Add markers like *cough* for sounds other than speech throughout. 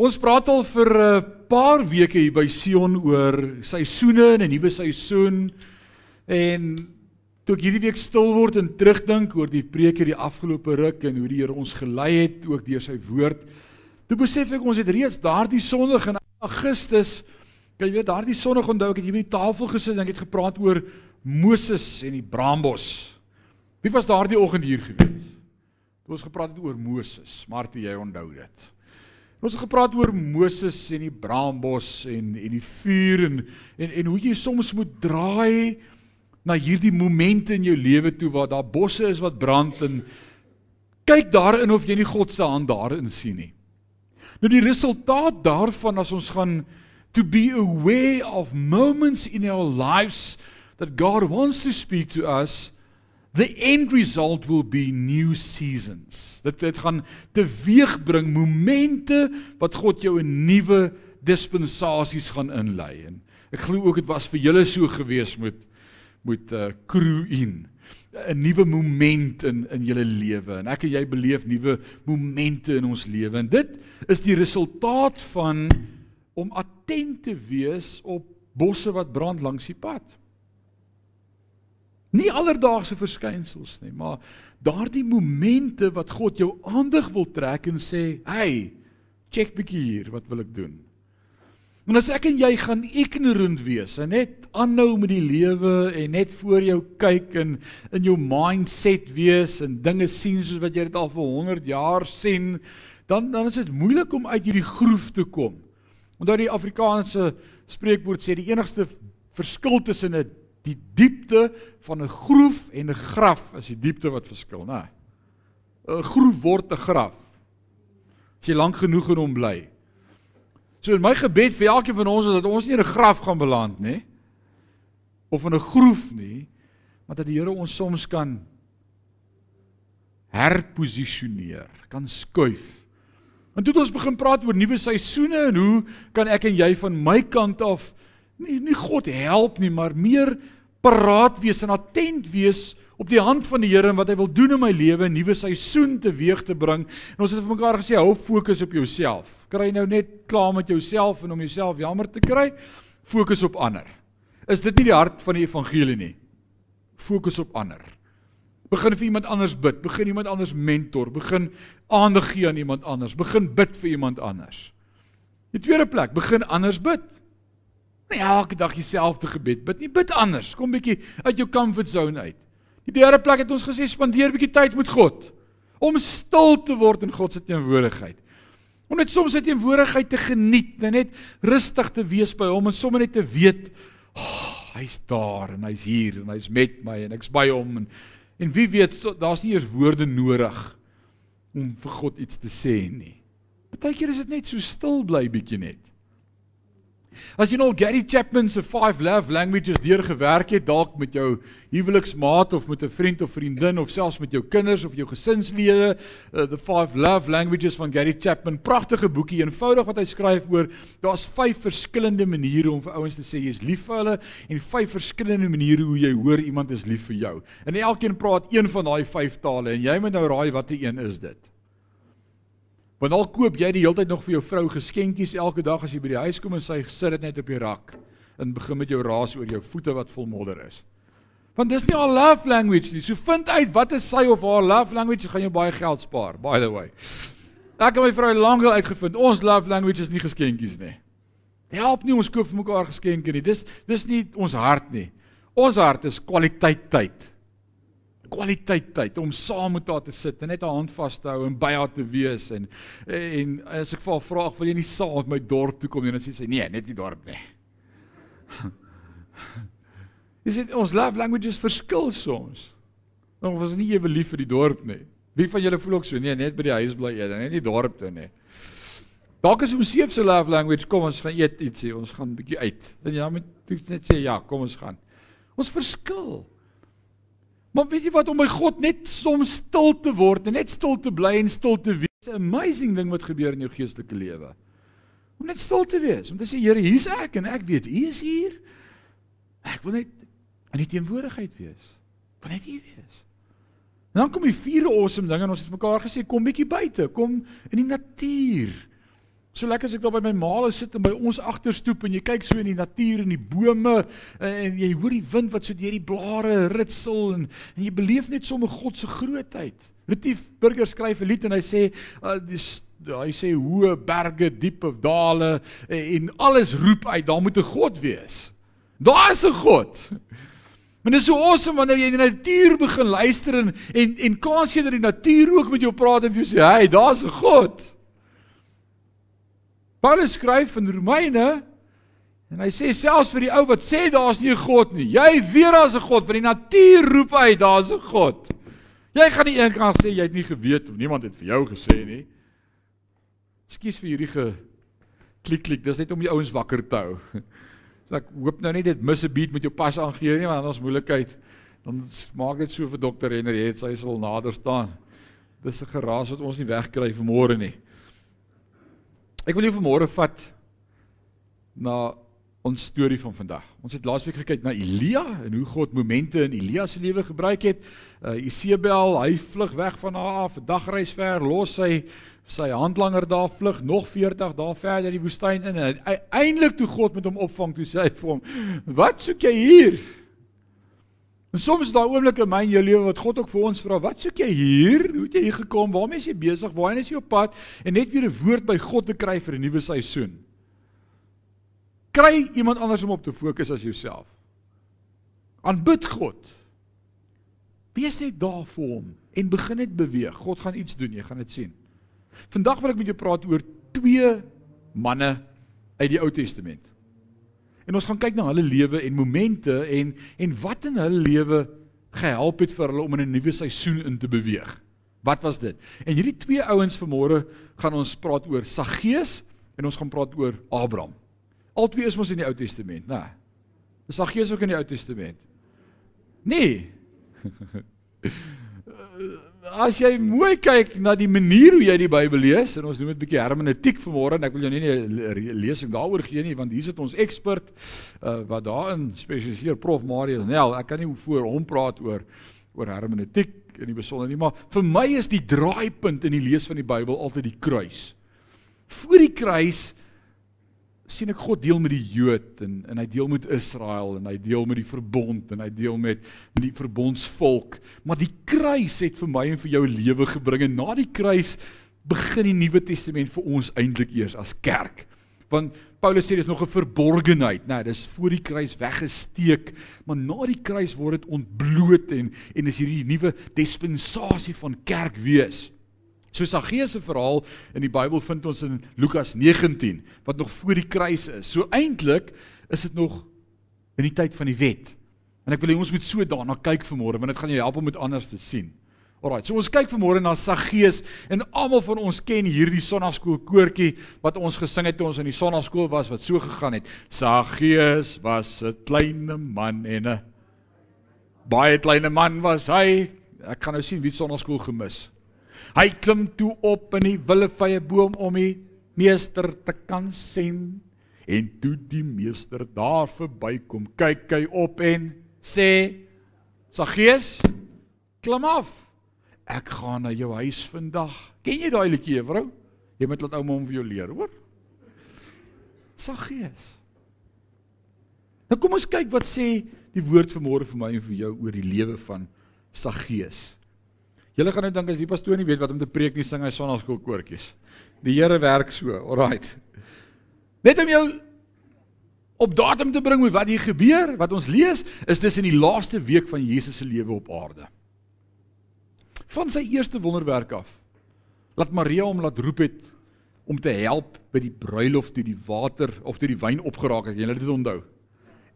Ons praat al vir 'n paar weke hier by Sion oor seisoene en 'n nuwe seisoen. En toe ek hierdie week stil word en terugdink oor die preek hierdie afgelope ruk en hoe die Here ons gelei het ook deur sy woord, toe besef ek ons het reeds daardie Sondag in Augustus, jy weet daardie Sondag onthou ek het hier by die tafel gesit en ek het gepraat oor Moses en die braambos. Wie was daardie oggend hier gewees? Toe ons gepraat het oor Moses, maar toe jy onthou dit. Ons het gepraat oor Moses en die braambos en en die vuur en en en hoe jy soms moet draai na hierdie momente in jou lewe toe waar daar bosse is wat brand en kyk daarin of jy nie God se hand daarin sien nie. Nou die resultaat daarvan as ons gaan to be aware of moments in our lives that God wants to speak to us the end result will be new seasons. Dit dit gaan teweegbring momente wat God jou 'n nuwe dispensasies gaan inlei en ek glo ook dit was vir julle so gewees met met uh crew in 'n nuwe moment in in julle lewe en ek en jy beleef nuwe momente in ons lewe en dit is die resultaat van om attent te wees op bosse wat brand langs die pad. Nie alledaagse verskynsels nie, maar daardie momente wat God jou aandag wil trek en sê, "Hey, check bietjie hier, wat wil ek doen?" En as ek en jy gaan ignorant wees en net aanhou met die lewe en net voor jou kyk en in jou mindset wees en dinge sien soos wat jy dit al vir 100 jaar sien, dan dan is dit moeilik om uit hierdie groef te kom. Onthou die Afrikaanse spreekwoord sê die enigste verskil tussen 'n die diepte van 'n groef en 'n graf is die diepte wat verskil, né? 'n Groef word 'n graf. As jy lank genoeg in hom bly. So in my gebed vir elkeen van ons is dat ons nie in 'n graf gaan beland nie of in 'n groef nie, maar dat die Here ons soms kan herposisioneer, kan skuif. En toe het ons begin praat oor nuwe seisoene en hoe kan ek en jy van my kant af nie nie God help nie, maar meer paraat wees en attent wees op die hand van die Here en wat hy wil doen in my lewe, 'n nuwe seisoen teweeg te bring. En ons het vir mekaar gesê, hou fokus op jouself. Kry nou net klaar met jouself en om jouself jammer te kry, fokus op ander. Is dit nie die hart van die evangelie nie? Fokus op ander. Begin vir iemand anders bid, begin iemand anders mentor, begin aandag gee aan iemand anders, begin bid vir iemand anders. Die tweede plek, begin anders bid. Nie elke dag dieselfde gebed bid nie, bid anders. Kom bietjie uit jou comfort zone uit. Die derde plek het ons gesê spandeer bietjie tyd met God om stil te word in God se teenwoordigheid. Om net soms sy teenwoordigheid te geniet, net rustig te wees by hom en sommer net te weet, oh, hy's daar en hy's hier en hy's met my en ek's by hom en en wie weet daar's nie eers woorde nodig om vir God iets te sê nie. Partykeer is dit net so stil bly bietjie net. As jy nou Gary Chapman se 5 love languages deurgewerk het, dalk met jou huweliksmaat of met 'n vriend of vriendin of selfs met jou kinders of jou gesinslede, uh, the 5 love languages van Gary Chapman, pragtige boekie, eenvoudig wat hy skryf oor daar's 5 verskillende maniere om vir ouens te sê jy's lief vir hulle en 5 verskillende maniere hoe jy hoor iemand is lief vir jou. En elkeen praat een van daai 5 tale en jy moet nou raai watter een is dit. Want al koop jy die hele tyd nog vir jou vrou geskenkies elke dag as jy by die huis kom en sy sit dit net op die rak en begin met jou raas oor jou voete wat vol modder is. Want dis nie haar love language nie. So vind uit wat is sy of haar love language, gaan jou baie geld spaar, by the way. Ek en my vrou het lank al uitgevind, ons love language is nie geskenkies nie. Help nie ons koop vir mekaar geskenke nie. Dis dis nie ons hart nie. Ons hart is kwaliteit tyd kwaliteit tyd om saam met haar te sit en net haar hand vas te hou en by haar te wees en en as ek vir haar vra, "Wil jy nie saam met my dorp toe kom nie?" dan sê sy, "Nee, net die dorp nie." *laughs* Is dit ons love languages verskil soms? Ons was nie ewe lief vir die dorp nie. Wie van julle voel ook so? Nee, net by die huis bly eet, net die dorp toe nie. Dalk is seef se love language, kom ons gaan eet ietsie, ons gaan 'n bietjie uit. Dan ja, met net sê ja, kom ons gaan. Ons verskil. Maar weet jy wat om by God net soms stil te word en net stil te bly en stil te wees, 'n amazing ding wat gebeur in jou geestelike lewe. Om net stil te wees, om te sê Here, hier's ek en ek weet U is hier. Ek wil net in U teenwoordigheid wees. Wil net U wees. En dan kom die vierde awesome ding en ons het mekaar gesê kom bietjie buite, kom in die natuur. So lekker as ek daar by my maale sit en by ons agterstoep en jy kyk so in die natuur en die bome en jy hoor die wind wat so deur die blare ritsel en en jy beleef net sommer God se grootheid. Retief Burger skryf 'n lied en hy sê uh, die, hy sê hoë berge, diepe dale en alles roep uit, daar moet 'n God wees. Daar is 'n God. *laughs* Maar dit is so awesome wanneer jy in die natuur begin luister en en en kans jy dat die natuur ook met jou praat en vir jou sê, "Hey, daar's 'n God." Paulus skryf in Romeine en hy sê selfs vir die ou wat sê daar's nie 'n God nie, jy weet daar's 'n God, want die natuur roep uit daar's 'n God. Jy gaan nie eendag sê jy het nie geweet of niemand het vir jou gesê nie. Ekskuus vir hierdie geklik klik, dis net om die ouens wakker te hou. *laughs* So ek hoop nou nie dit mis 'n beat met jou pas aangee nie, want anders moeilikheid. Dan maak dit so vir dokter Henry, het sy sal nader staan. Dis 'n geraas wat ons nie wegkry vir môre nie. Ek wil jou vanmôre vat na ons storie van vandag. Ons het laasweek gekyk na Elia en hoe God momente in Elia se lewe gebruik het. Uh Isebel, hy vlug weg van haar af, dagreis ver, los sy sy handlanger daar vlug nog 40 dae verder die woestyn in en uiteindelik toe God met hom opvang, toe sê hy vir hom: "Wat soek jy hier?" En soms is daar oomblikke in my en jou lewe wat God ook vir ons vra, wat soek jy hier? Hoe het jy hier gekom? Waarmee is jy besig? Waarheen is jy op pad? En net weer 'n woord by God te kry vir 'n nuwe seisoen. Kry iemand anders om op te fokus as jouself. Aanbid God. Wees net daar vir hom en begin net beweeg. God gaan iets doen, jy gaan dit sien. Vandag wil ek met jou praat oor twee manne uit die Ou Testament. En ons gaan kyk na hulle lewe en momente en en wat in hulle lewe gehelp het vir hulle om in 'n nuwe seisoen in te beweeg. Wat was dit? En hierdie twee ouens vanmôre gaan ons praat oor Saggeus en ons gaan praat oor Abraham. Albei is mos in die Ou Testament, né? Is Saggeus ook in die Ou Testament? Nee. *laughs* as jy mooi kyk na die manier hoe jy die Bybel lees en ons noem dit 'n bietjie hermeneutiek vanmôre en ek wil jou nie 'n lesing daaroor gee nie want hier sit ons ekspert uh, wat daarin spesialiseer Prof. Marius Nel. Ek kan nie voor hom praat oor oor hermeneutiek in die besonder nie maar vir my is die draaipunt in die lees van die Bybel altyd die kruis. Voor die kruis sien ek God deel met die Jood en en hy deel met Israel en hy deel met die verbond en hy deel met met die verbondsvolk. Maar die kruis het vir my en vir jou lewe gebring en na die kruis begin die Nuwe Testament vir ons eintlik eers as kerk. Want Paulus sê dis nog 'n verborgenheid, né? Nee, dis voor die kruis weggesteek, maar na die kruis word dit ontbloot en en is hierdie nuwe dispensasie van kerk wees. So Saggeus se verhaal in die Bybel vind ons in Lukas 19 wat nog voor die kruis is. So eintlik is dit nog in die tyd van die wet. En ek wil hê ons moet so daarna kyk vanmôre want dit gaan jou help om dit anders te sien. Alraai, so ons kyk vanmôre na Saggeus en almal van ons ken hierdie sonnaskool koortjie wat ons gesing het toe ons in die sonnaskool was wat so gegaan het. Saggeus was 'n klein man en 'n baie klein man was hy. Ek kan nou sien wie sonnaskool gemis. Hy klim toe op in die willevye boom om die meester te kan sien. En toe die meester daar verbykom, kyk hy op en sê: "Saggeus, klim af. Ek gaan na jou huis vandag." Ken jy daai liedjie, juffrou? Jy moet laat ouma hom vir jou leer, hoor? Saggeus. Nou kom ons kyk wat sê die woord vanmôre vir my en vir jou oor die lewe van Saggeus. Julle gaan nou dink as die pastoor nie weet wat om te preek nie, sing hy sonnaskool koortjies. Die Here werk so. Alraight. Net om jou op datum te bring met wat hier gebeur, wat ons lees, is dis in die laaste week van Jesus se lewe op aarde. Van sy eerste wonderwerk af. Laat Maria hom laat roep het om te help by die bruilof toe die water of toe die wyn opgeraak het. Jy het dit onthou.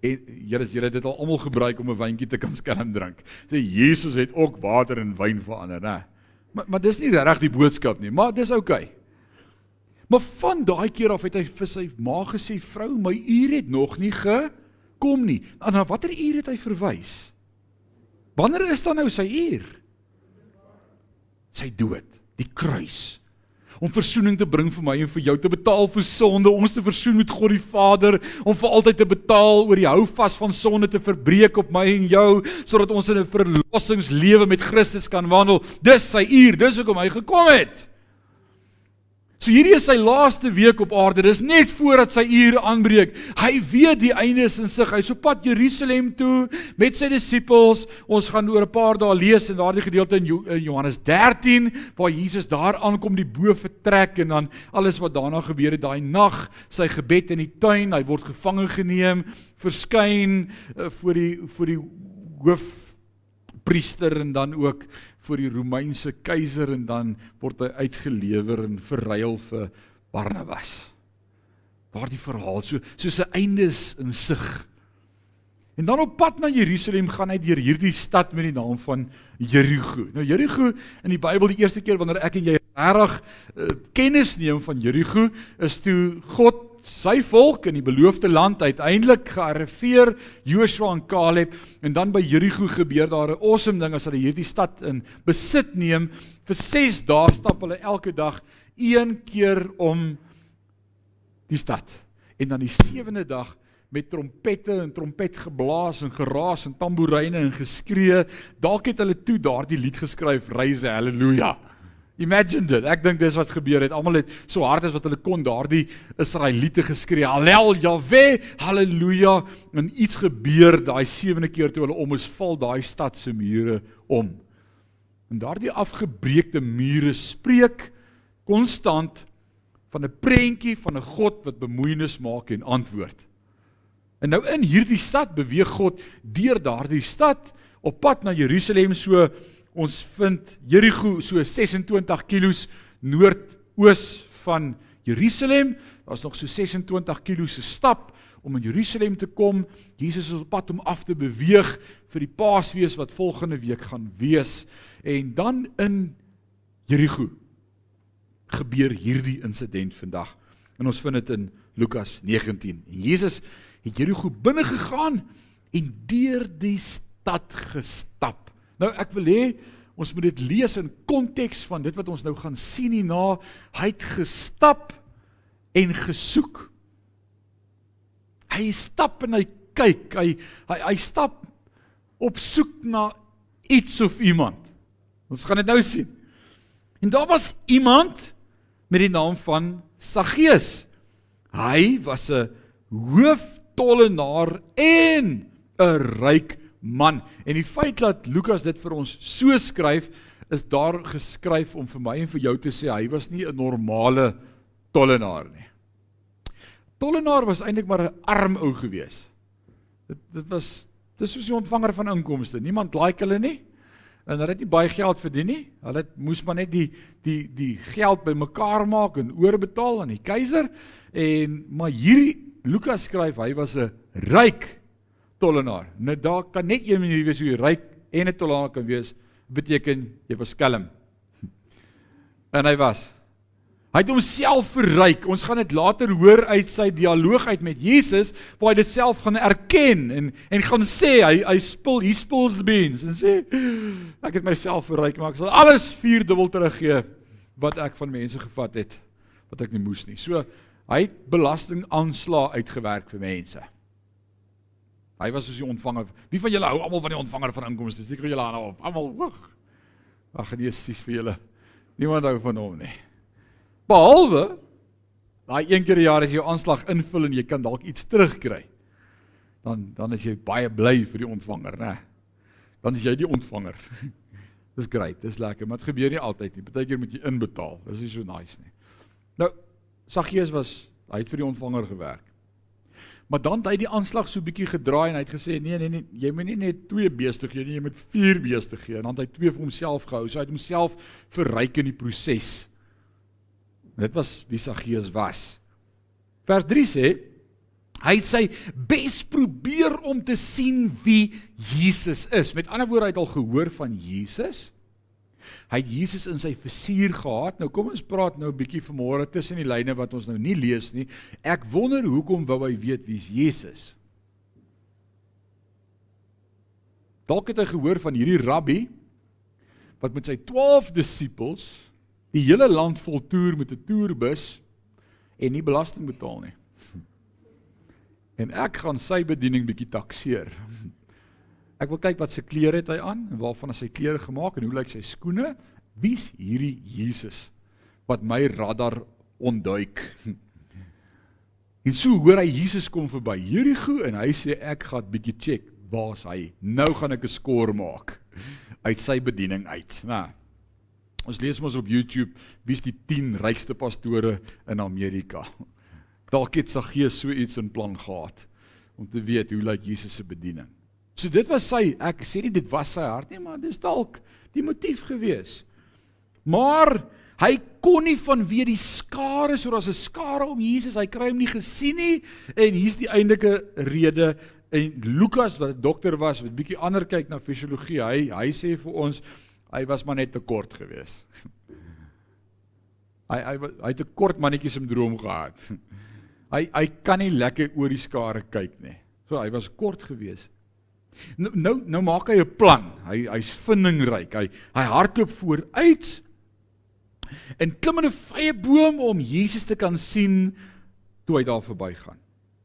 En Here, julle dit al almal gebruik om 'n wyntjie te kan skelm drink. Sê Jesus het ook water in wyn verander, né? Maar maar dis nie reg die boodskap nie, maar dis oukei. Okay. Maar van daai keer af het hy vir sy ma gesê, "Vrou, my uur het nog nie gekom nie." En na watter uur het hy verwys? Wanneer is dan nou sy uur? Sy dood, die kruis om verzoening te bring vir my en vir jou te betaal vir sonde, ons te versoen met God die Vader, om vir altyd te betaal oor die houvas van sonde te verbreek op my en jou sodat ons in 'n verlossingslewe met Christus kan wandel. Dis sy uur, dis hoekom hy gekom het. So hierdie is sy laaste week op aarde. Dis net voordat sy uur aanbreek. Hy weet die einde is in sig. Hy's op pad Jerusalem toe met sy disippels. Ons gaan oor 'n paar dae lees in daardie gedeelte in Johannes 13 waar Jesus daar aankom die bo vertrek en dan alles wat daarna gebeur het daai nag, sy gebed in die tuin, hy word gevange geneem, verskyn uh, voor die voor die hoofpriester en dan ook voor die Romeinse keiser en dan word hy uitgelewer en verruil vir Barnabas. Daardie verhaal so soos 'n eindes in sig. En dan op pad na Jerusalem gaan hy deur hierdie stad met die naam van Jerigo. Nou Jerigo in die Bybel die eerste keer wanneer ek en jy reg uh, kennis neem van Jerigo is toe God sy volk in die beloofde land uiteindelik gearriveer Joshua en Caleb en dan by Jerigo gebeur daar 'n awesome ding as hulle hierdie stad in besit neem. Vir 6 dae stap hulle elke dag een keer om die stad. En dan die sewende dag met trompette en trompetgeblaas en geraas en tamboeryne en geskree. Dalk het hulle toe daardie lied geskryf reise haleluja Imagine dit. Ek dink dis wat gebeur het. Almal het so hard as wat hulle kon daardie Israeliete geskree. Hallel Jahwe, haleluja. En iets gebeur daai sewende keer toe hulle om is val daai stad se mure om. En daardie afgebreekte mure spreek konstant van 'n prentjie van 'n God wat bemoeienis maak en antwoord. En nou in hierdie stad beweeg God deur daardie stad op pad na Jerusalem so Ons vind Jerigo so 26 km noordoos van Jerusalem. Daar's nog so 26 km se stap om in Jerusalem te kom. Jesus is op pad om af te beweeg vir die Paasfees wat volgende week gaan wees. En dan in Jerigo gebeur hierdie insident vandag. En ons vind dit in Lukas 19. En Jesus het Jerigo binne gegaan en deur die stad gestap. Nou ek wil hê ons moet dit lees in konteks van dit wat ons nou gaan sien hierna. Hy het gestap en gesoek. Hy stap en hy kyk. Hy hy hy stap op soek na iets of iemand. Ons gaan dit nou sien. En daar was iemand met die naam van Saggeus. Hy was 'n hooftollenaar en 'n ryk man. En die feit dat Lukas dit vir ons so skryf, is daar geskryf om vir my en vir jou te sê hy was nie 'n normale tollenaar nie. Tollenaar was eintlik maar 'n arm ou gewees. Dit dit was dis soos 'n ontvanger van inkomste. Niemand like hulle nie. En hulle het nie baie geld verdien nie. Hulle het moes maar net die die die geld bymekaar maak en oorbetaal aan die keiser. En maar hierdie Lukas skryf hy was 'n ryk tollenaar. Nou daar kan net een manier wees hoe jy ryk en 'n tollenaar kan wees, beteken jy was skelm. *laughs* En hy was. Hy het homself verryk. Ons gaan dit later hoor uit sy dialoog uit met Jesus waar hy dit self gaan erken en en gaan sê hy hy spil he spills the beans en sê ek het myself verryk maar ek sal alles vier dubbel teruggee wat ek van mense gevat het wat ek nie moes nie. So hy het belasting aanslaa uitgewerk vir mense. Hy was soos die ontvanger. Wie van julle hou almal van die ontvanger van inkomste? Steek julle aan op. Almal hoog. Ag nee, sies vir julle. Niemand hou van hom nie. Behalwe daai een keer 'n jaar as jy jou aanslag invul en jy kan dalk iets terugkry. Dan dan is jy baie bly vir die ontvanger, né? Dan is jy die ontvanger. *laughs* Dis great, dis lekker, maar dit gebeur nie altyd nie. Partykeer moet jy inbetaal. Dis nie so nice nie. Nou, Saggeus was hy het vir die ontvanger gewerk. Maar dan het hy die aanslag so bietjie gedraai en hy het gesê nee nee nee, jy moet nie net twee beeste gee nie, jy moet vier beeste gee. En dan het hy twee vir homself gehou. So hy het homself verryk in die proses. Dit was wie Saggeus was. Vers 3 sê hy het sy bes probeer om te sien wie Jesus is. Met ander woorde, hy het al gehoor van Jesus. Hy het Jesus in sy fusier gehad. Nou kom ons praat nou 'n bietjie vanmôre tussen die lyne wat ons nou nie lees nie. Ek wonder hoekom wou hy weet wie's Jesus? Dalk het hy gehoor van hierdie rabbi wat met sy 12 disippels die hele land vol toer met 'n toerbus en nie belasting betaal nie. En ek gaan sy bediening bietjie takseer. Ek wil kyk wat se klere het hy aan en waarvan is sy klere gemaak en hoe lyk sy skoene? Wie's hierdie Jesus wat my radar ontduik. *laughs* En so hoor hy Jesus kom verby Jerigo en hy sê ek gaan bietjie check waar's hy. Nou gaan ek 'n skoor maak uit sy bediening uit. Nou Ons lees mos op YouTube wie's die 10 rykste pastore in Amerika. *laughs* Dalk het Saggeus so iets in plan gehad om te weet hoe lyk Jesus se bediening. So dit was sy, ek sê nie dit was sy hart nie, maar dis dalk die motief gewees. Maar hy kon nie vanweë die skare, so daar's 'n skare om Jesus, hy kry hom nie gesien nie en hier's die eintlike rede en Lukas wat dokter was, wat bietjie ander kyk na fisiologie, hy hy sê vir ons hy was maar net te kort geweest. hy hy hy het 'n kort mannetjie sindroom gehad. hy hy kan nie lekker oor die skare kyk nie. So hy was kort geweest. Nou nou, nou maak hy 'n plan. Hy hy's vindingryk. Hy hy hardloop vooruit en klim in 'n vrye boom om Jesus te kan sien toe hy daar verbygaan.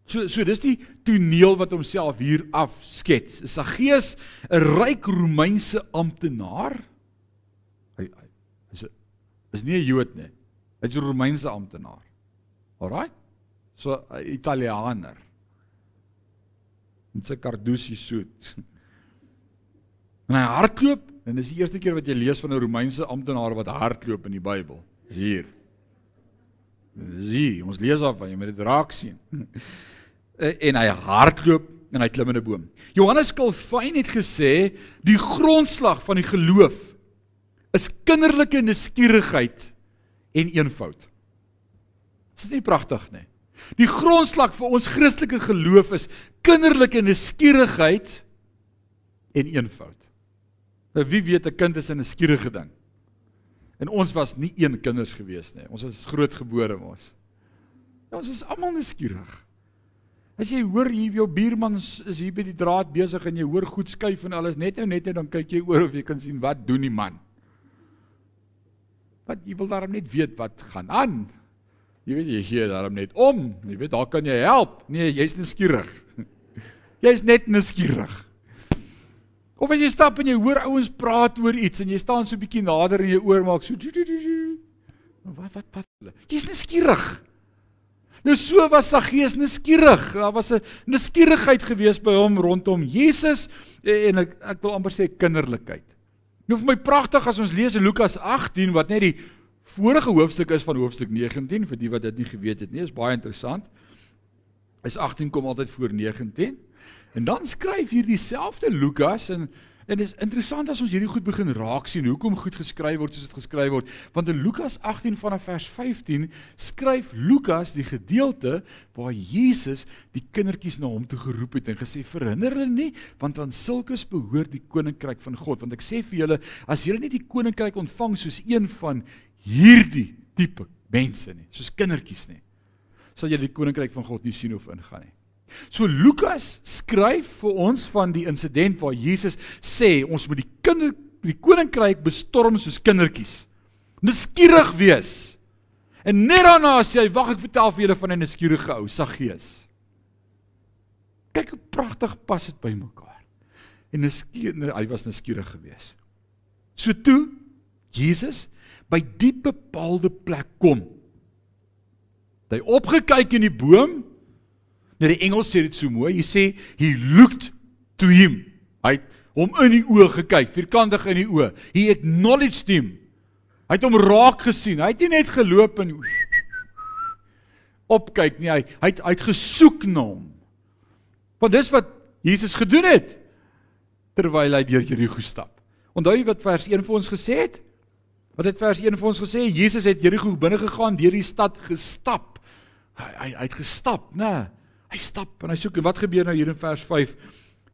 So so dis die toneel wat homself hier afskets. Saggeus, 'n ryk Romeinse amptenaar. Hy, hy is 'n is nie 'n Jood nie. Hy's 'n Romeinse amptenaar. Alraai. So 'n Italianer met sy kardusie soet. En hy hardloop en dis die eerste keer wat jy lees van 'n Romeinse amptenaar wat hardloop in die Bybel. Dis hier. Zie, ons lees af van jy moet dit raak sien. *laughs* En hy hardloop en hy klim in 'n boom. Johannes Calvin het gesê die grondslag van die geloof is kinderlike nuuskierigheid en eenvoud. Is dit nie pragtig nie? Die grondslag vir ons Christelike geloof is kinderlike nuuskierigheid en eenvoud. Nou wie weet 'n kind is 'n nuuskierige ding. En ons was nie een kinders gewees nie. Ons is grootgebore mos. Ja, ons is almal nuuskierig. As jy hoor hier jou buurman is hier by die draad besig en jy hoor goed skuif en alles net nou net nou dan kyk jy oor of jy kan sien wat doen die man. Wat jy wil daarom net weet wat gaan aan. Jy weet jy gee daarom net om. Jy weet daar kan jy help. Nee, jy's nuuskierig. *laughs* Jy's net nuuskierig. Of as jy stap en jy hoor ouens praat oor iets en jy staan so bietjie nader en jy oor maak so Wat wat wat? Jy's nuuskierig. Nou so was Saggeus nuuskierig. Daar was 'n nuuskierigheid gewees by hom rondom Jesus en ek ek wil amper sê kinderlikheid. Nou vir my pragtig as ons lees in Lukas 18 wat net die vorige hoofstuk is van hoofstuk 19 vir die wat dit nie geweet het nie, is baie interessant. Is 18 kom altyd voor 19. En dan skryf hier dieselfde Lukas en en dit is interessant as ons hierdie goed begin raak sien hoekom goed geskryf word soos dit geskryf word want in Lukas 18 vanaf vers 15 skryf Lukas die gedeelte waar Jesus die kindertjies na hom toe geroep het en gesê verhinder hulle nie want aan sulkes behoort die koninkryk van God want ek sê vir julle as julle nie die koninkryk ontvang soos een van hierdie tipe mense nie, soos kindertjies nie. Sal jy die koninkryk van God nie sien of ingaan nie. So Lukas skryf vir ons van die insident waar Jesus sê ons moet die kinder die koninkryk bestorm soos kindertjies. Nuuskierig wees. En net daarna sê hy wag ek vertel vir julle van 'n nuuskierige ou, Saggeus. Kyk hoe pragtig pas dit by mekaar. En nuuskierig hy was nuuskierig geweest. So toe Jesus by die bepaalde plek kom. Hy opgekyk in die boom. Nou die Engels sê dit so mooi. Hy sê he looked to him. Hy het hom in die oë gekyk, vierkantig in die oë. He acknowledged him. Hy het hom raak gesien. Hy het nie net geloop en opkyk nie. Hy hy het, hy het gesoek na hom. Want dis wat Jesus gedoen het terwyl hy deur Jerigo stap. Onthou jy wat vers 1 vir ons gesê het? Wat het vers 1 vir ons gesê? Jesus het Jerigo binne gegaan, deur die stad gestap. Hy hy, hy het gestap, né? Hy stap en hy soek en wat gebeur nou hier in vers 5?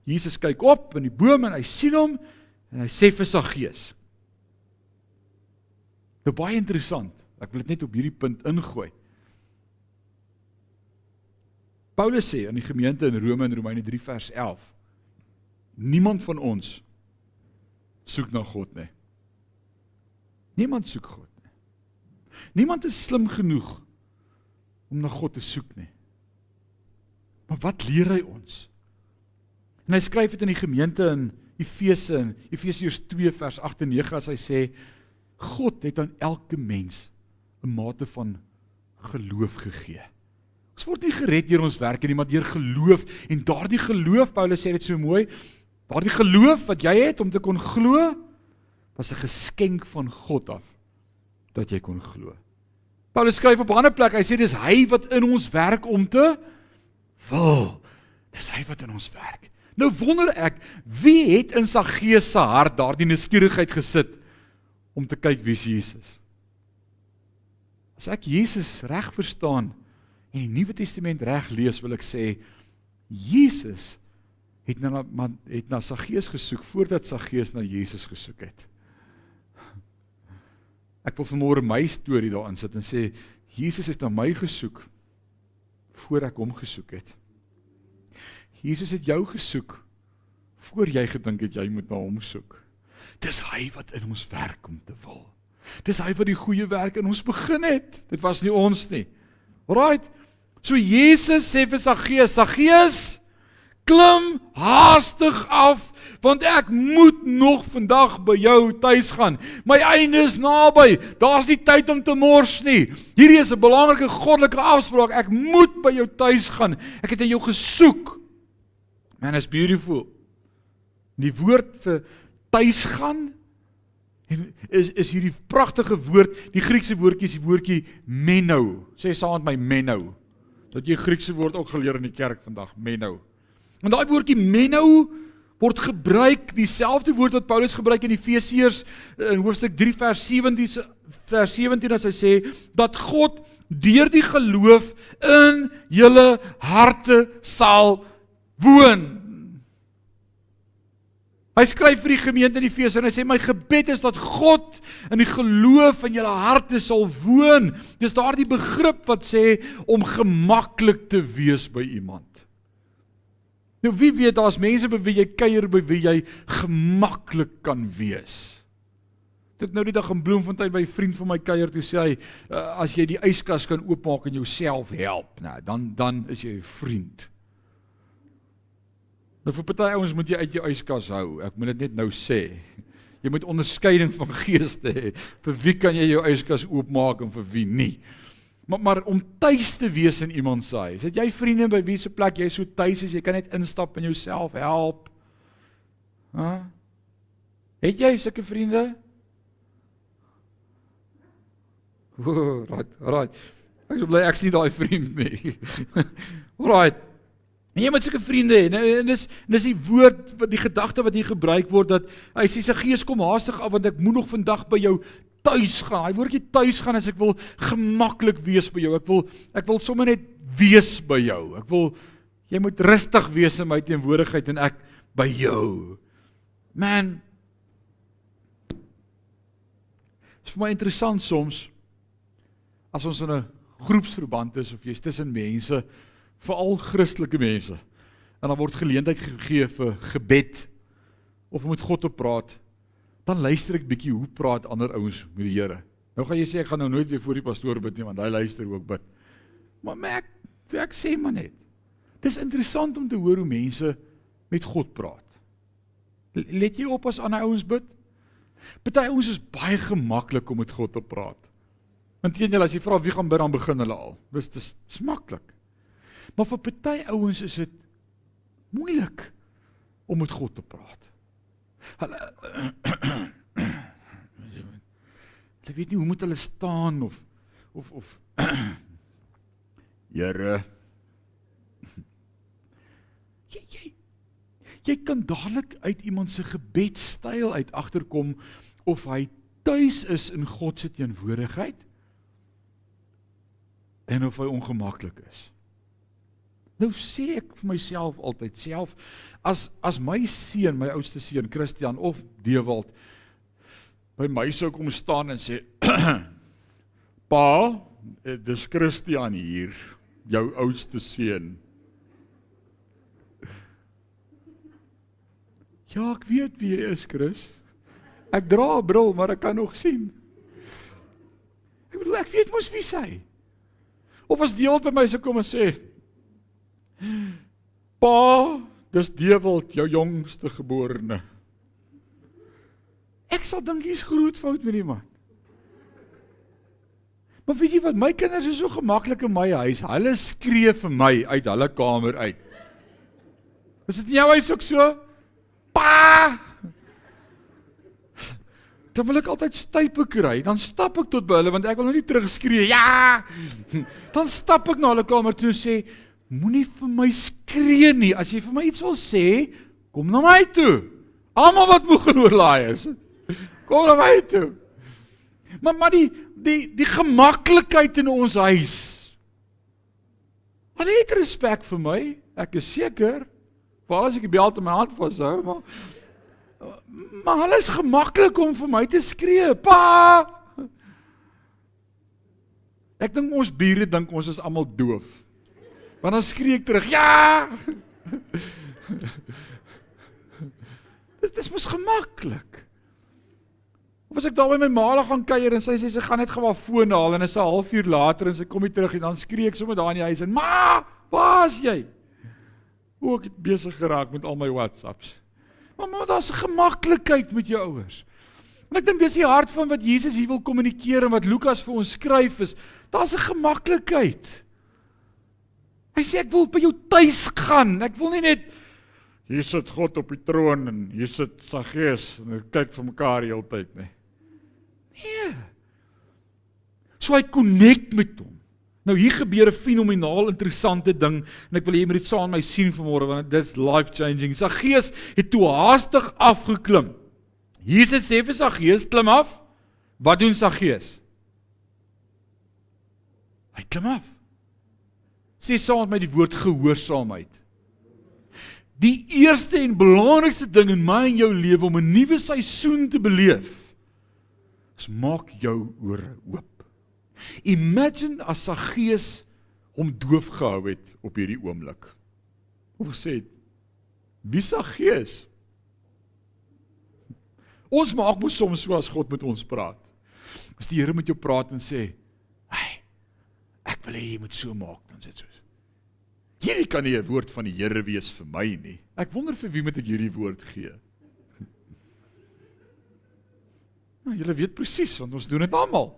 Jesus kyk op in die boom en hy sien hom en hy sê vir Saggeus. Nou baie interessant. Ek wil dit net op hierdie punt ingooi. Paulus sê aan die gemeente in Rome in Romeine 3 vers 11: Niemand van ons soek na God nie. Niemand soek God nie. Niemand is slim genoeg om na God te soek nie. Maar wat leer hy ons? En hy skryf dit in die gemeente in Efese in Efesiërs 2 vers 8 en 9 as hy sê God het aan elke mens 'n mate van geloof gegee. Ons word nie gered deur ons werke nie, maar deur geloof en daardie geloof, Paulus sê dit so mooi, daardie geloof wat jy het om te kon glo, was 'n geskenk van God af dat jy kon glo. Paulus skryf op 'n ander plek, hy sê dis hy wat in ons werk om te wil. Dis hy wat in ons werk. Nou wonder ek, wie het in sy gees se hart daardie nuuskierigheid gesit om te kyk wie Jesus? As ek Jesus reg verstaan en die Nuwe Testament reg lees, wil ek sê Jesus het na het na sy gees gesoek voordat sy gees na Jesus gesoek het. Ek wil vanmôre my storie daarin sit en sê Jesus het na my gesoek voor ek hom gesoek het. Jesus het jou gesoek voor jy gedink het jy moet na hom soek. Dis hy wat in ons werk om te wil. Dis hy wat die goeie werk in ons begin het. Dit was nie ons nie. Right? So Jesus sê vir sy gees klim haastig af want ek moet nog vandag by jou tuis gaan. My einde is naby. Daar's nie tyd om te mors nie. Hierdie is 'n belangrike goddelike afspraak. Ek moet by jou tuis gaan. Ek het jou gesoek. Man is beautiful. Die woord vir tuis gaan is is hierdie pragtige woord. Die Griekse woordjie is die woordjie menno. Sê saam met my menno. Dat jy Griekse woord ook geleer in die kerk vandag, menno. En daai woordjie menno word gebruik dieselfde woord wat Paulus gebruik in Efesiërs in hoofstuk 3 vers 17 vers 17 as hy sê dat God deur die geloof in julle harte sal woon. Hy skryf vir die gemeente in Efese en hy sê my gebed is dat God in die geloof in julle harte sal woon. Dis daardie begrip wat sê om gemaklik te wees by iemand. Nou wie weet daar's mense by wie jy kuier by wie jy gemaklik kan wees. Dit nou die dag in Bloemfontein by 'n vriend van my kuier toe sê hy uh, as jy die yskas kan oopmaak en jouself help, nou dan dan is jy 'n vriend. Nou vir party ouens moet jy uit jou yskas hou. Ek moet dit net nou sê. Jy moet onderskeiding van geeste hê. Vir wie kan jy jou yskas oopmaak en vir wie nie? Maar maar om tuis te wees in iemand se huis. Het jy vriende by wie se plek jy so tuis is, jy kan net instap en jouself help. Hæ? Het jy sulke vriende? Ooh, right, right. Ek bly ek sien daai vriend nie. *laughs* right. En jy moet sulke vriende hê. En dis dis die woord wat die gedagte wat hier gebruik word dat hy sê sy gees kom haastig af want ek moet nog vandag by jou tuis gaan. Hy woordjie tuis gaan as ek wil gemaklik wees by jou. Ek wil ek wil sommer net wees by jou. Ek wil jy moet rustig wees in my teenwoordigheid en ek by jou. Man. Dit is vir my interessant soms as ons in 'n groepsverband is of jy's tussen mense, veral Christelike mense, en dan word geleentheid gegee vir gebed of om met God te praat dan luister ek bietjie hoe praat ander ouens met die Here. Nou gaan jy sê ek gaan nou nooit weer voor die pastoor bid nie want hy luister ook bid. Maar ek ek sê maar net. Dis interessant om te hoor hoe mense met God praat. Let jy op as ander ouens bid? Party ouens is baie gemaklik om met God te praat. Inteendeel as jy vra wie gaan bid dan begin hulle al. Dis dis maklik. Maar vir party ouens is dit moeilik om met God te praat. Hulle *clears throat* Hulle weet nie hoe moet hulle staan of of of *clears throat* Here *clears throat* jy, jy jy kan dadelik uit iemand se gebedstyl uit agterkom of hy tuis is in God se teenwoordigheid en of hy ongemaklik is. Nou sê ek vir myself altyd self as as my seun, my oudste seun Christian of Dewald by my sou kom staan en sê *clears throat* Pa, eh, dis Christian hier, jou oudste seun. *laughs* Ja, ek weet wie jy is, Chris. Ek dra 'n bril, maar ek kan nog sien. Ek bedoel ek weet mos wie hy. Of as Dewald by my sou kom en sê Pa, dis Dewald, jou jongste geborene. Ek sal dink hier's groot fout met die man. Maar weet jy wat, my kinders is so gemaklik in my huis. Hulle skree vir my uit hulle kamer uit. Is dit nie jou huis ook so? Pa! Dan wil ek altyd stype kry. Dan stap ek tot by hulle want ek wil nou nie terugskree. Ja! Dan stap ek na hulle kamer toe en sê, moenie vir my skree nie. As jy vir my iets wil sê, kom na my toe. Almal wat moeg en oorlaai is. *laughs* Kom na my toe. Maar maar die die die gemaklikheid in ons huis. Hulle het respek vir my. Ek is seker. Veral as ek die bel te my hand vashou, maar maar hulle is gemaklik om vir my te skree. Pa! Ek dink ons bure dink ons is almal doof. Want dan skree ek terug. Ja! *laughs* Dit is mos gemaklik. Of as ek daar by my ma gaan kuier en sy sê sy gaan net gou haar foon haal en is 'n halfuur later en sy kom nie terug nie, dan skree ek sommer daar in die huis en ma, waar's jy? Hoe ek het besig geraak met al my WhatsApps. Maar daar's 'n gemaklikheid met jou ouers. En ek dink dis die hart van wat Jesus hier wil kommunikeer en wat Lukas vir ons skryf is, daar's 'n gemaklikheid. Hy sê ek wil by jou tuis gaan. Ek wil nie net hier sit God op die troon en hier sit Saggeus en kyk vir mekaar die hele tyd nie. Nee. So hy connect met hom. Nou hier gebeur 'n fenomenaal interessante ding en ek wil hê jy moet dit saam met my sien vanmôre want dit is life changing. Saggeus het toe haastig afgeklim. Jesus sê vir Saggeus klim af. Wat doen Saggeus? Hy klim af. Sê saam met my die woord gehoorsaamheid. Die eerste en belangrikste ding in my en jou lewe om 'n nuwe seisoen te beleef is maak jou ore oop. Imagine as Saggeus hom doof gehou het op hierdie oomblik. Of sê wie Saggeus? Ons maak mos soms so as God met ons praat. As die Here met jou praat en sê, "Hey, ek wil hê jy moet so maak," dan sê dit so. Hierdie kan nie 'n woord van die Here wees vir my nie. Ek wonder vir wie moet ek hierdie woord gee? *laughs* Nou, julle weet presies want ons doen dit almal.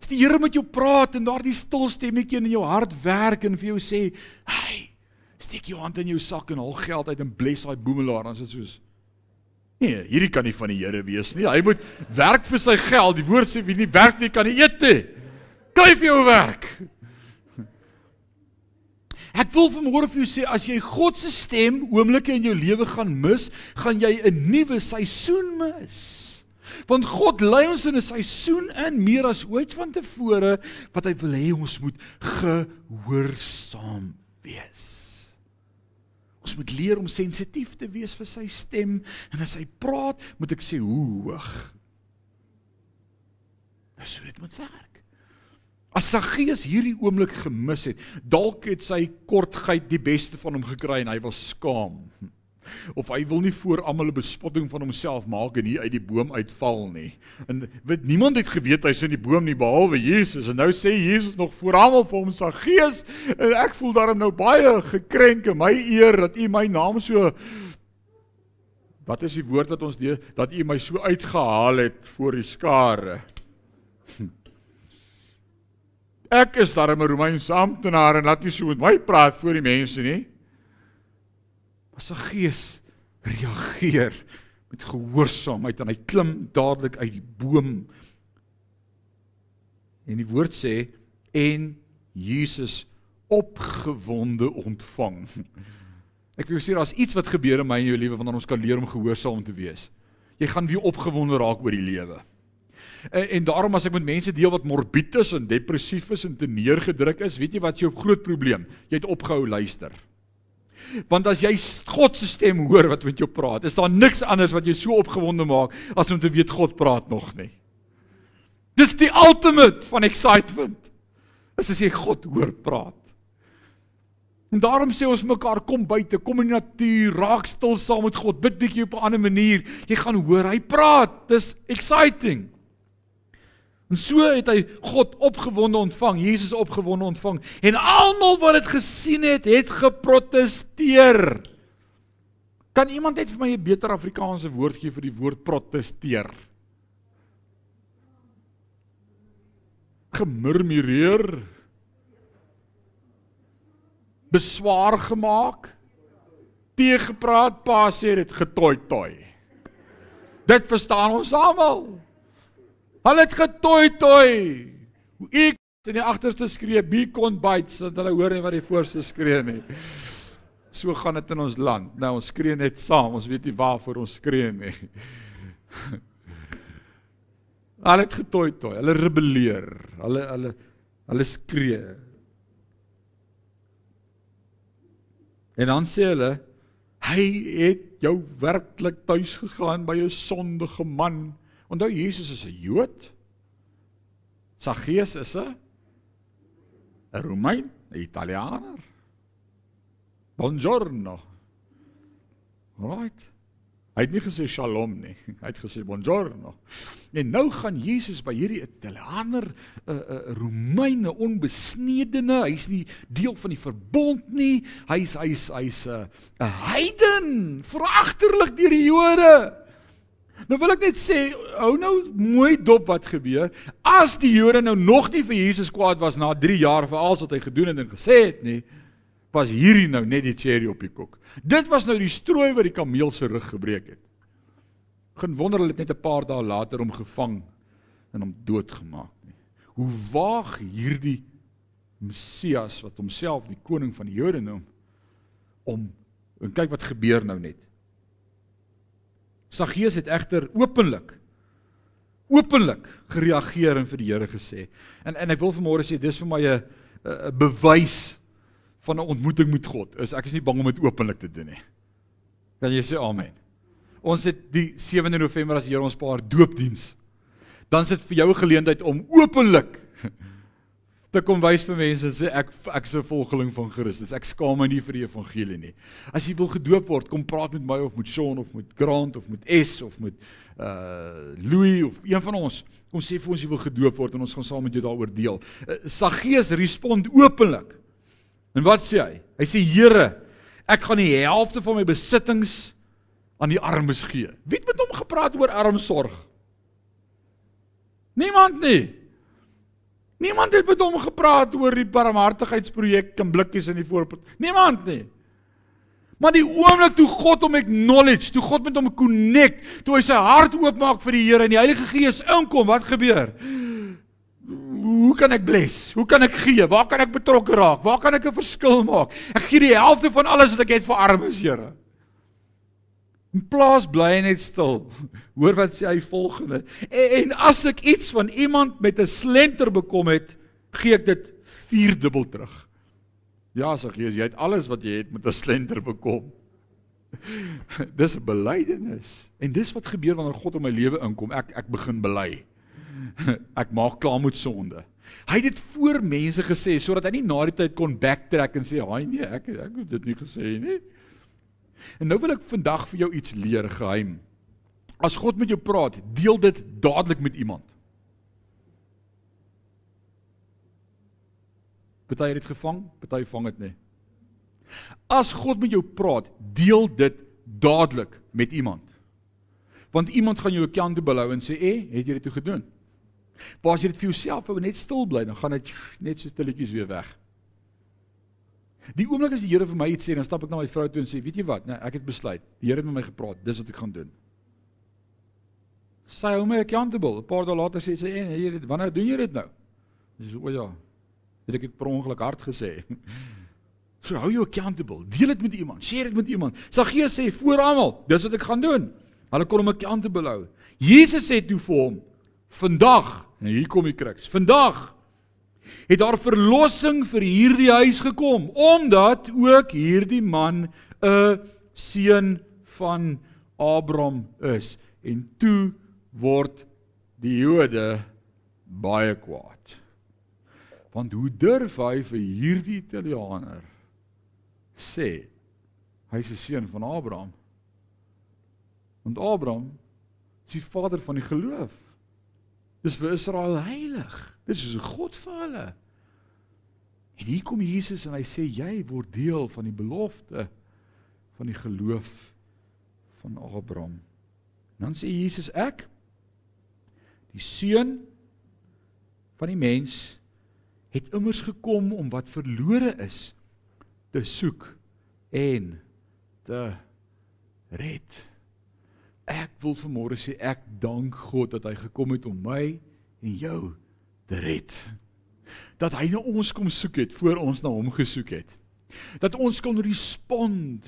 As die Here met jou praat en daardie stil stemmetjie in jou hart werk en vir jou sê, "Hey, steek jou hand in jou sak en haal geld uit en bless daai boemelaar," dan is dit soos Nee, hierdie kan nie van die Here wees nie. Hy moet werk vir sy geld. Die woord sê wie nie werk nie kan nie eet nie. Kry vir jou werk. Ek wil vanmôre vir jou sê as jy God se stem oomblikke in jou lewe gaan mis, gaan jy 'n nuwe seisoen mis. Want God lei ons in 'n seisoen in meer as ooit vantevore wat hy wil hê ons moet gehoorsaam wees. Ons moet leer om sensitief te wees vir sy stem en as hy praat, moet ek sê hoe hoog. Dis hoe dit moet werk. As Saggeus hierdie oomblik gemis het, dalk het sy kortheid die beste van hom gekry en hy was skaam of hy wil nie voor almal 'n bespotting van homself maak en hier uit die boom uitval nie. En weet niemand het geweet hy's in die boom nie behalwe Jesus. En nou sê Jesus nog voor almal vir hom sy gees en ek voel daarom nou baie gekrenk in my eer dat u my naam so Wat is die woord wat ons deur dat u my so uitgehaal het voor die skare? Ek is daarom 'n Romeinse amptenaar en laat nie so met my praat voor die mense nie. Maar sy gees reageer met gehoorsaamheid en hy klim dadelik uit die boom. En die woord sê en Jesus opgewonde ontvang. *laughs* Ek wil sê daar's iets wat gebeur in my en jou lewe wanneer ons kan leer om gehoorsaam te wees. Jy gaan weer opgewonde raak oor die lewe. En, en daarom as ek met mense deel wat morbied is en depressief is en te neergedruk is, weet jy wat is jou groot probleem? Jy het opgehou luister. Want as jy God se stem hoor wat met jou praat, is daar niks anders wat jou so opgewonde maak as om te weet God praat nog nie. Dis die ultimate van excitement. As jy God hoor praat. En daarom sê ons mekaar kom buite, kom in die natuur, raak stil saam met God, bid bietjie op 'n ander manier. Jy gaan hoor hy praat. Dis exciting. En so het hy God opgewonde ontvang, Jesus opgewonde ontvang. En almal wat dit gesien het, het geprotesteer. Kan iemand net vir my 'n beter Afrikaanse woord gee vir die woord protesteer? gemurmureer. Beswaar gemaak. Teëgepraat pa sê dit getoi toi dit verstaan ons almal hulle het getoi toi ek in die agterste skree be con bites dat hulle hoor nie wat die voorste skree nie. So gaan dit in ons land. Nou ons skree net saam. Ons weet nie waarvoor ons skree nie. *laughs* Hulle het getoi toi hulle rebelleer. Hulle hulle hulle skree. En dan sê hulle hy het jou werklik tuis gegaan by 'n sondige man. Onthou Jesus is 'n Jood. Saggeus is 'n 'n Romein, 'n Italiaaner. Buongiorno. Right. Hy het nie gesê shalom nie. *laughs* Hy het gesê buongiorno. En nou gaan Jesus by hierdie Italianer, 'n uh, 'n uh, Romeine onbesnedene, hy's nie deel van die verbond nie. Hy's hy's hy's 'n uh, 'n heiden, veragterlik deur die Jode. Nou wil ek net sê, hou nou mooi dop wat gebeur. As die Jode nou nog nie vir Jesus kwaad was na 3 jaar vir alles wat hy gedoen het en gesê het nie, was hierdie nou net die cherry op die koek. Dit was nou die strooi wat die kameel se rug gebreek het. Geen wonder hulle het net 'n paar dae later hom gevang en hom doodgemaak nie. Hoe waag hierdie Messias wat homself die koning van die Jode noem om en kyk wat gebeur nou net. Saggeus het egter openlik openlik gereageer en vir die Here gesê. En en ek wil vanmôre sê dis vir my 'n 'n bewys van 'n ontmoeting met God is ek is nie bang om dit openlik te doen nie. Kan jy sê amen? Ons het die 7de November as Here ons paar doopdiens. Dan sit vir jou 'n geleentheid om openlik te kom wys vir mense sê ek ek is 'n volgeling van Christus. Ek skaam my nie vir die evangelie nie. As jy wil gedoop word, kom praat met my of met Sean of met Grant of met S of met uh Louis of een van ons. Kom sê vir ons jy wil gedoop word en ons gaan saam met jou daaroor deel. Uh, Saggeus respond openlik. En wat sê hy? Hy sê Here, ek gaan die helfte van my besittings aan die armes gee. Wie het met hom gepraat oor armsorg? Niemand nie. Niemand het met hom gepraat oor die barmhartigheidsprojek in blikkies in die voorpad. Niemand nie. Maar die oomblik toe God hom acknowledge, toe God met hom connect, toe hy sy hart oopmaak vir die Here en die Heilige Gees inkom, wat gebeur? hoe kan ek bless? Hoe kan ek gee? Waar kan ek betrokke raak? Waar kan ek 'n verskil maak? Ek gee die helfte van alles wat ek het vir armes, Here. In plaas bly net stil. *laughs* Hoor wat sê hy volgende. En, en as ek iets van iemand met 'n slenter bekom het, gee ek dit vierdubbel terug. Ja, sê Jesus, jy het alles wat jy het met 'n slenter bekom. *laughs* dis 'n belydenis. En dis wat gebeur wanneer God in my lewe inkom. Ek ek begin bely. *laughs* ek maak klaar met sonde. Hy het dit voor mense gesê sodat hy nie na die tyd kon backtrack en sê, "Haai nee, ek ek het dit nie gesê nie." En nou wil ek vandag vir jou iets leer geheim. As God met jou praat, deel dit dadelik met iemand. Party het dit gevang, party vang dit nie. As God met jou praat, deel dit dadelik met iemand. Want iemand gaan jou accountable hou en sê, "Eh, het jy dit toe gedoen?" Maar as jy dit vir jouself hou net stil bly, dan gaan dit net so stilletjies weer weg. Die oomblik as die Here vir my iets sê, dan stap ek na my vrou toe en sê, "Weet jy wat? Nee, ek het besluit. Die Here het met my gepraat. Dis wat ek gaan doen." Sy hou my accountable. 'n Paar dae later sê sy, "En hier, wanneer doen jy dit nou?" Dis o ja. Het ek dit per ongeluk hard gesê. *laughs* So hou jou accountable. Deel dit met iemand. Share dit met iemand. Saggeus sê voor almal, dis wat ek gaan doen. Hulle kon hom accountable hou. Jesus sê toe vir hom, Vandag, en hier kom die kruks. Vandag het daar verlossing vir hierdie huis gekom omdat ook hierdie man 'n seun van Abraham is en toe word die Jode baie kwaad. Want hoe durf hy vir hierdie Italianer sê hy's 'n seun van Abraham? Want Abraham is die vader van die geloof. Dis vir Israel heilig. Dis is 'n God vir hulle. En hier kom Jesus en hy sê jy word deel van die belofte van die geloof van Abraham. En dan sê Jesus ek die seun van die mens het immers gekom om wat verlore is te soek en te red. Ek wil vanmôre sê ek dank God dat hy gekom het om my en jou red. Dat hy na ons kom soek het voor ons na hom gesoek het. Dat ons kon respond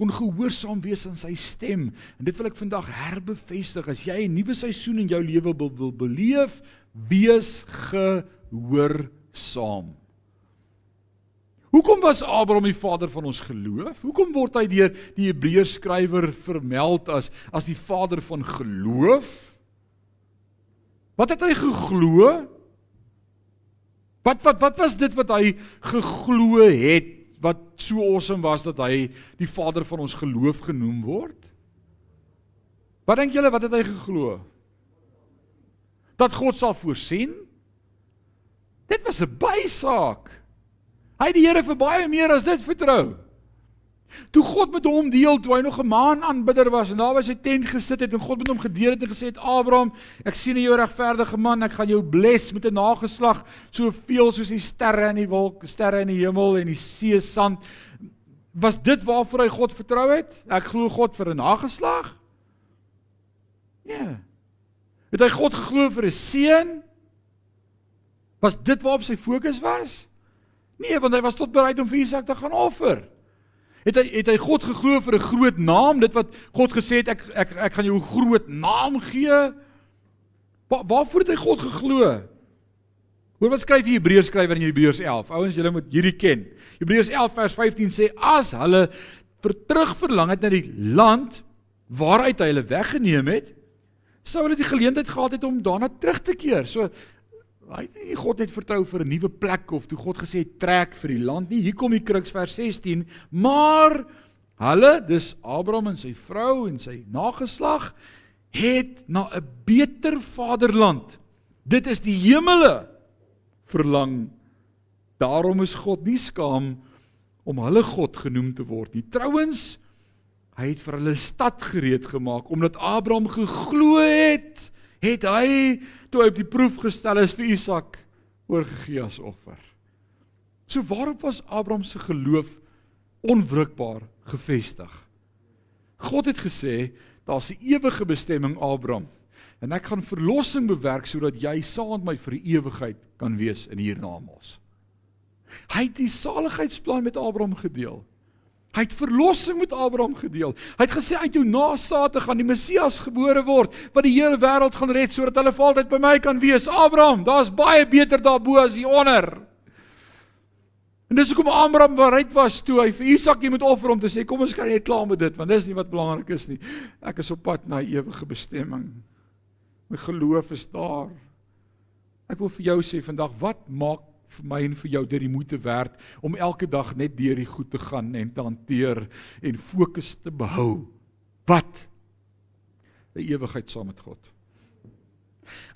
kon gehoorsaam wees aan sy stem. En dit wil ek vandag herbevestig. As jy 'n nuwe seisoen in jou lewe wil, wil beleef, wees gehoorsaam. Hoekom was Abraham die vader van ons geloof? Hoekom word hy deur die Hebreërs skrywer vermeld as as die vader van geloof? Wat het hy geglo? Wat wat wat was dit wat hy geglo het wat so awesome was dat hy die vader van ons geloof genoem word? Wat dink julle wat het hy geglo? Dat God sal voorsien? Dit was 'n bysaak. Hy het die Here vir baie meer as dit vertrou. Toe God met hom deel toe hy nog 'n maan aanbidder was en daar was hy tent gesit het en God met hom gedeel het en gesê het Abraham, ek sien jy 'n regverdige man, ek gaan jou bless met 'n nageslag soveel soos die sterre in die wolk, sterre in die hemel en die see sand. Was dit waarvoor hy God vertrou het? Ek glo God vir 'n nageslag. Ja. Het hy God geglo vir 'n seun? Was dit waarop sy fokus was? Nee, want hy was tot bereid om vir Isak te gaan offer. Het hy het hy God geglo vir 'n groot naam, dit wat God gesê het ek ek ek gaan jou 'n groot naam gee? Wa, waarvoor het hy God geglo? Hoor wat skryf die Hebreërs skrywer in Hebreërs 11. Ouens, julle moet hierdie ken. Hebreërs 11 vers 15 sê as hulle vir terug verlang het na die land waaruit hy hulle weggeneem het, sou hulle die geleentheid gehad het om daarna terug te keer. So Hy het nie God net vertrou vir 'n nuwe plek of toe God gesê trek vir die land nie. Hier kom die kruks vers 16, maar hulle, dis Abraham en sy vrou en sy nageslag het na 'n beter vaderland. Dit is die hemele verlang. Daarom is God nie skaam om hulle God genoem te word nie. Trouwens, hy het vir hulle stad gereed gemaak omdat Abraham geglo het het hy toe hy op die proef gestel is vir Isak oorgegee as offer. So waarop was Abraham se geloof onwrikbaar gefestig? God het gesê daar's 'n ewige bestemming Abraham en ek gaan verlossing bewerk sodat jy saam met my vir die ewigheid kan wees in hiernamaals. Hy het die saligheidsplan met Abraham gedeel. Hy het verlossing met Abraham gedeel. Hy het gesê uit jou nageslagte gaan die Messias gebore word wat die hele wêreld gaan red sodat hulle vir altyd by my kan wees. Abraham, daar's baie beter daarbo as hier onder. En dis hoekom Abraham bereid was toe hy vir Isak moet offer om te sê kom ons kan net klaar met dit want dis nie wat belangrik is nie. Ek is op pad na ewige bestemming. My geloof is daar. Ek wil vir jou sê vandag wat maak vir my en vir jou dit die moeite werd om elke dag net deur die goed te gaan en te hanteer en fokus te behou. Wat? 'n Ewigheid saam met God.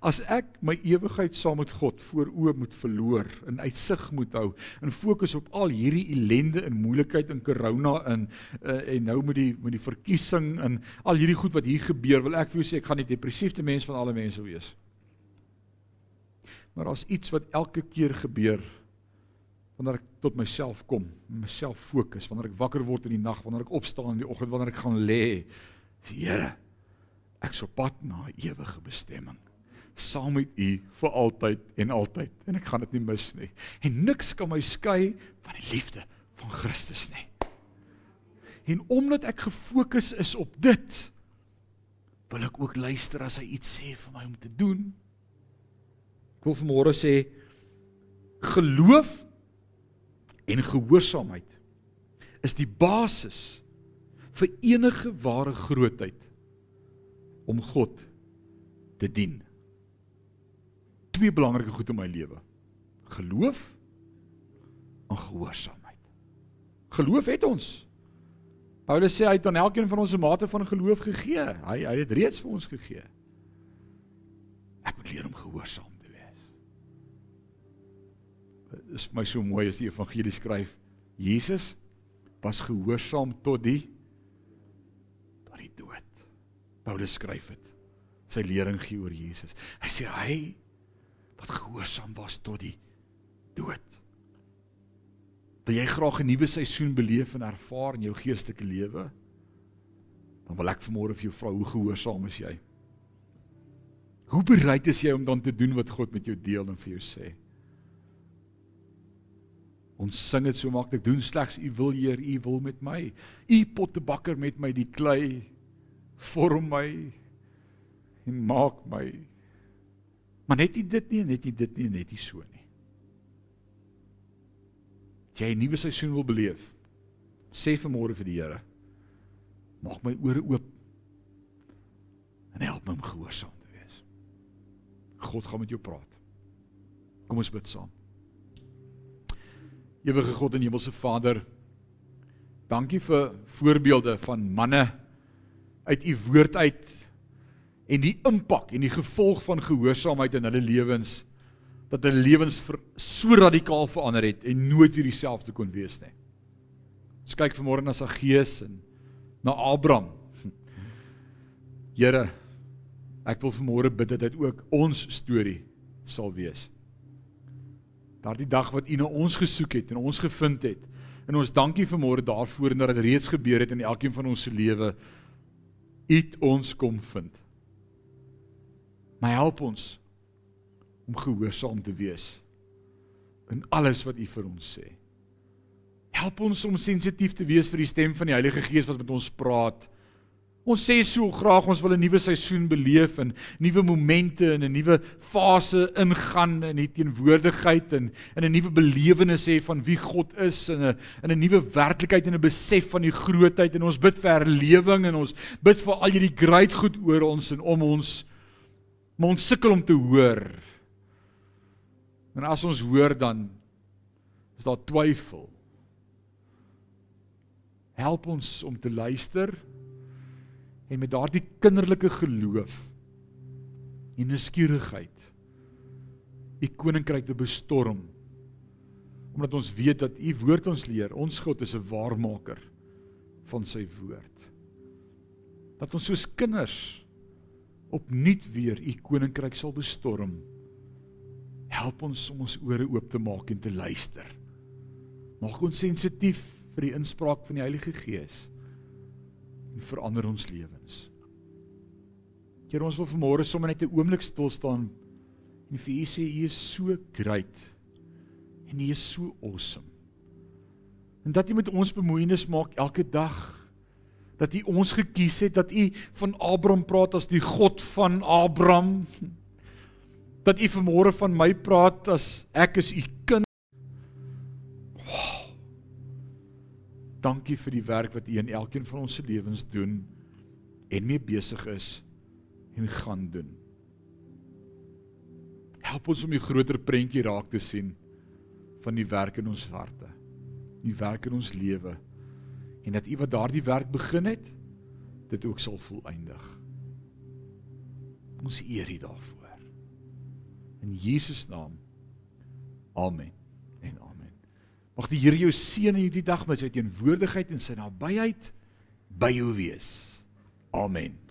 As ek my ewigheid saam met God voor oë moet verloor en uitsig moet hou en fokus op al hierdie ellende en moeilikheid en corona in uh, en nou met die met die verkiesing en al hierdie goed wat hier gebeur, wil ek vir jou sê ek gaan die depressiefste mens van alle mense wees. Maar daar's iets wat elke keer gebeur wanneer ek tot myself kom, myself fokus, wanneer ek wakker word in die nag, wanneer ek opstaan in die oggend, wanneer ek gaan lê. Here, ek sop pad na 'n ewige bestemming saam met U vir altyd en altyd en ek gaan dit nie mis nie. En niks kan my skei van die liefde van Christus nie. En omdat ek gefokus is op dit, wil ek ook luister as hy iets sê vir my om te doen. Ek wil vanmôre sê geloof en gehoorsaamheid is die basis vir enige ware grootheid om God te dien. Twee belangrike goed in my lewe. Geloof en gehoorsaamheid. Geloof het ons. Paulus sê hy het aan elkeen van ons 'n mate van geloof gegee. Hy hy het reeds vir ons gegee. Ek moet leer om gehoorsaam is vir my so mooi as die evangelie skryf. Jesus was gehoorsaam tot die tot die dood. Paulus skryf dit. Sy lering gee oor Jesus. Hy sê hy wat gehoorsaam was tot die dood. Wil jy graag 'n nuwe seisoen beleef en ervaar in jou geestelike lewe? Dan wil ek vanmôre vir jou vra, hoe gehoorsaam is jy? Hoe bereid is jy om dan te doen wat God met jou deel en vir jou sê? Ons sing dit so maklik, doen slegs u wil Heer, u wil met my. U pottebakker met my die klei vorm my en maak my. Maar net nie dit nie, net nie dit nie, net nie so nie. As jy 'n nuwe seisoen wil beleef, sê vanmôre vir die Here, maak my ore oop en help my om gehoorsaam te wees. God gaan met jou praat. Kom ons bid saam. Ewige God en Hemelse Vader, dankie vir voorbeelde van manne uit u woord uit en die impak en die gevolg van gehoorsaamheid in hulle lewens dat hulle lewens so radikaal verander het en nooit weer dieselfde kon wees nie. Ons kyk vanmôre na Saggeus en na Abraham. Here, ek wil vanmôre bid dat dit ook ons storie sal wees. Daardie dag wat U na ons gesoek het en ons gevind het. En ons dankie vanmôre daarvoor en dat dit reeds gebeur het in elkeen van ons se lewe. U het ons kom vind. Maar help ons om gehoorsaam te wees in alles wat U vir ons sê. Help ons om sensitief te wees vir die stem van die Heilige Gees wat met ons praat Ons sê so graag ons wil 'n nuwe seisoen beleef en nuwe momente en 'n nuwe fase ingaan in die teenwoordigheid en in 'n nuwe belewenis hê van wie God is en 'n in 'n nuwe werklikheid en 'n besef van die grootheid en ons bid vir herlewing en ons bid vir al hierdie great goed oor ons en om ons maar ons sukkel om te hoor. En as ons hoor dan is daar twyfel. Help ons om te luister en met daardie kinderlike geloof en nuuskierigheid u koninkryk te bestorm omdat ons weet dat u woord ons leer. Ons God is 'n waarmaker van sy woord. Dat ons soos kinders opnuut weer u koninkryk sal bestorm. Help ons om ons ore oop te maak en te luister. Maak ons sensitief vir die inspraak van die Heilige Gees en verander ons lewens. Here ons wil vanmôre sommer net 'n oomblik stil staan en vir U sê U is so great en U is so awesome. En dat U met ons bemoeienis maak elke dag dat U ons gekies het dat U van Abraham praat as die God van Abraham dat U vanmôre van my praat as ek is U kind Dankie vir die werk wat U in elkeen van ons se lewens doen en mee besig is en gaan doen. Help ons om die groter prentjie raak te sien van die werk in ons harte, die werk in ons lewe en dat U wat daardie werk begin het, dit ook sal volëindig. Ons eer U daarvoor. In Jesus naam. Amen. Mag die Here jou seën in hierdie dag met sy teenwoordigheid en sy nabyheid by jou wees. Amen.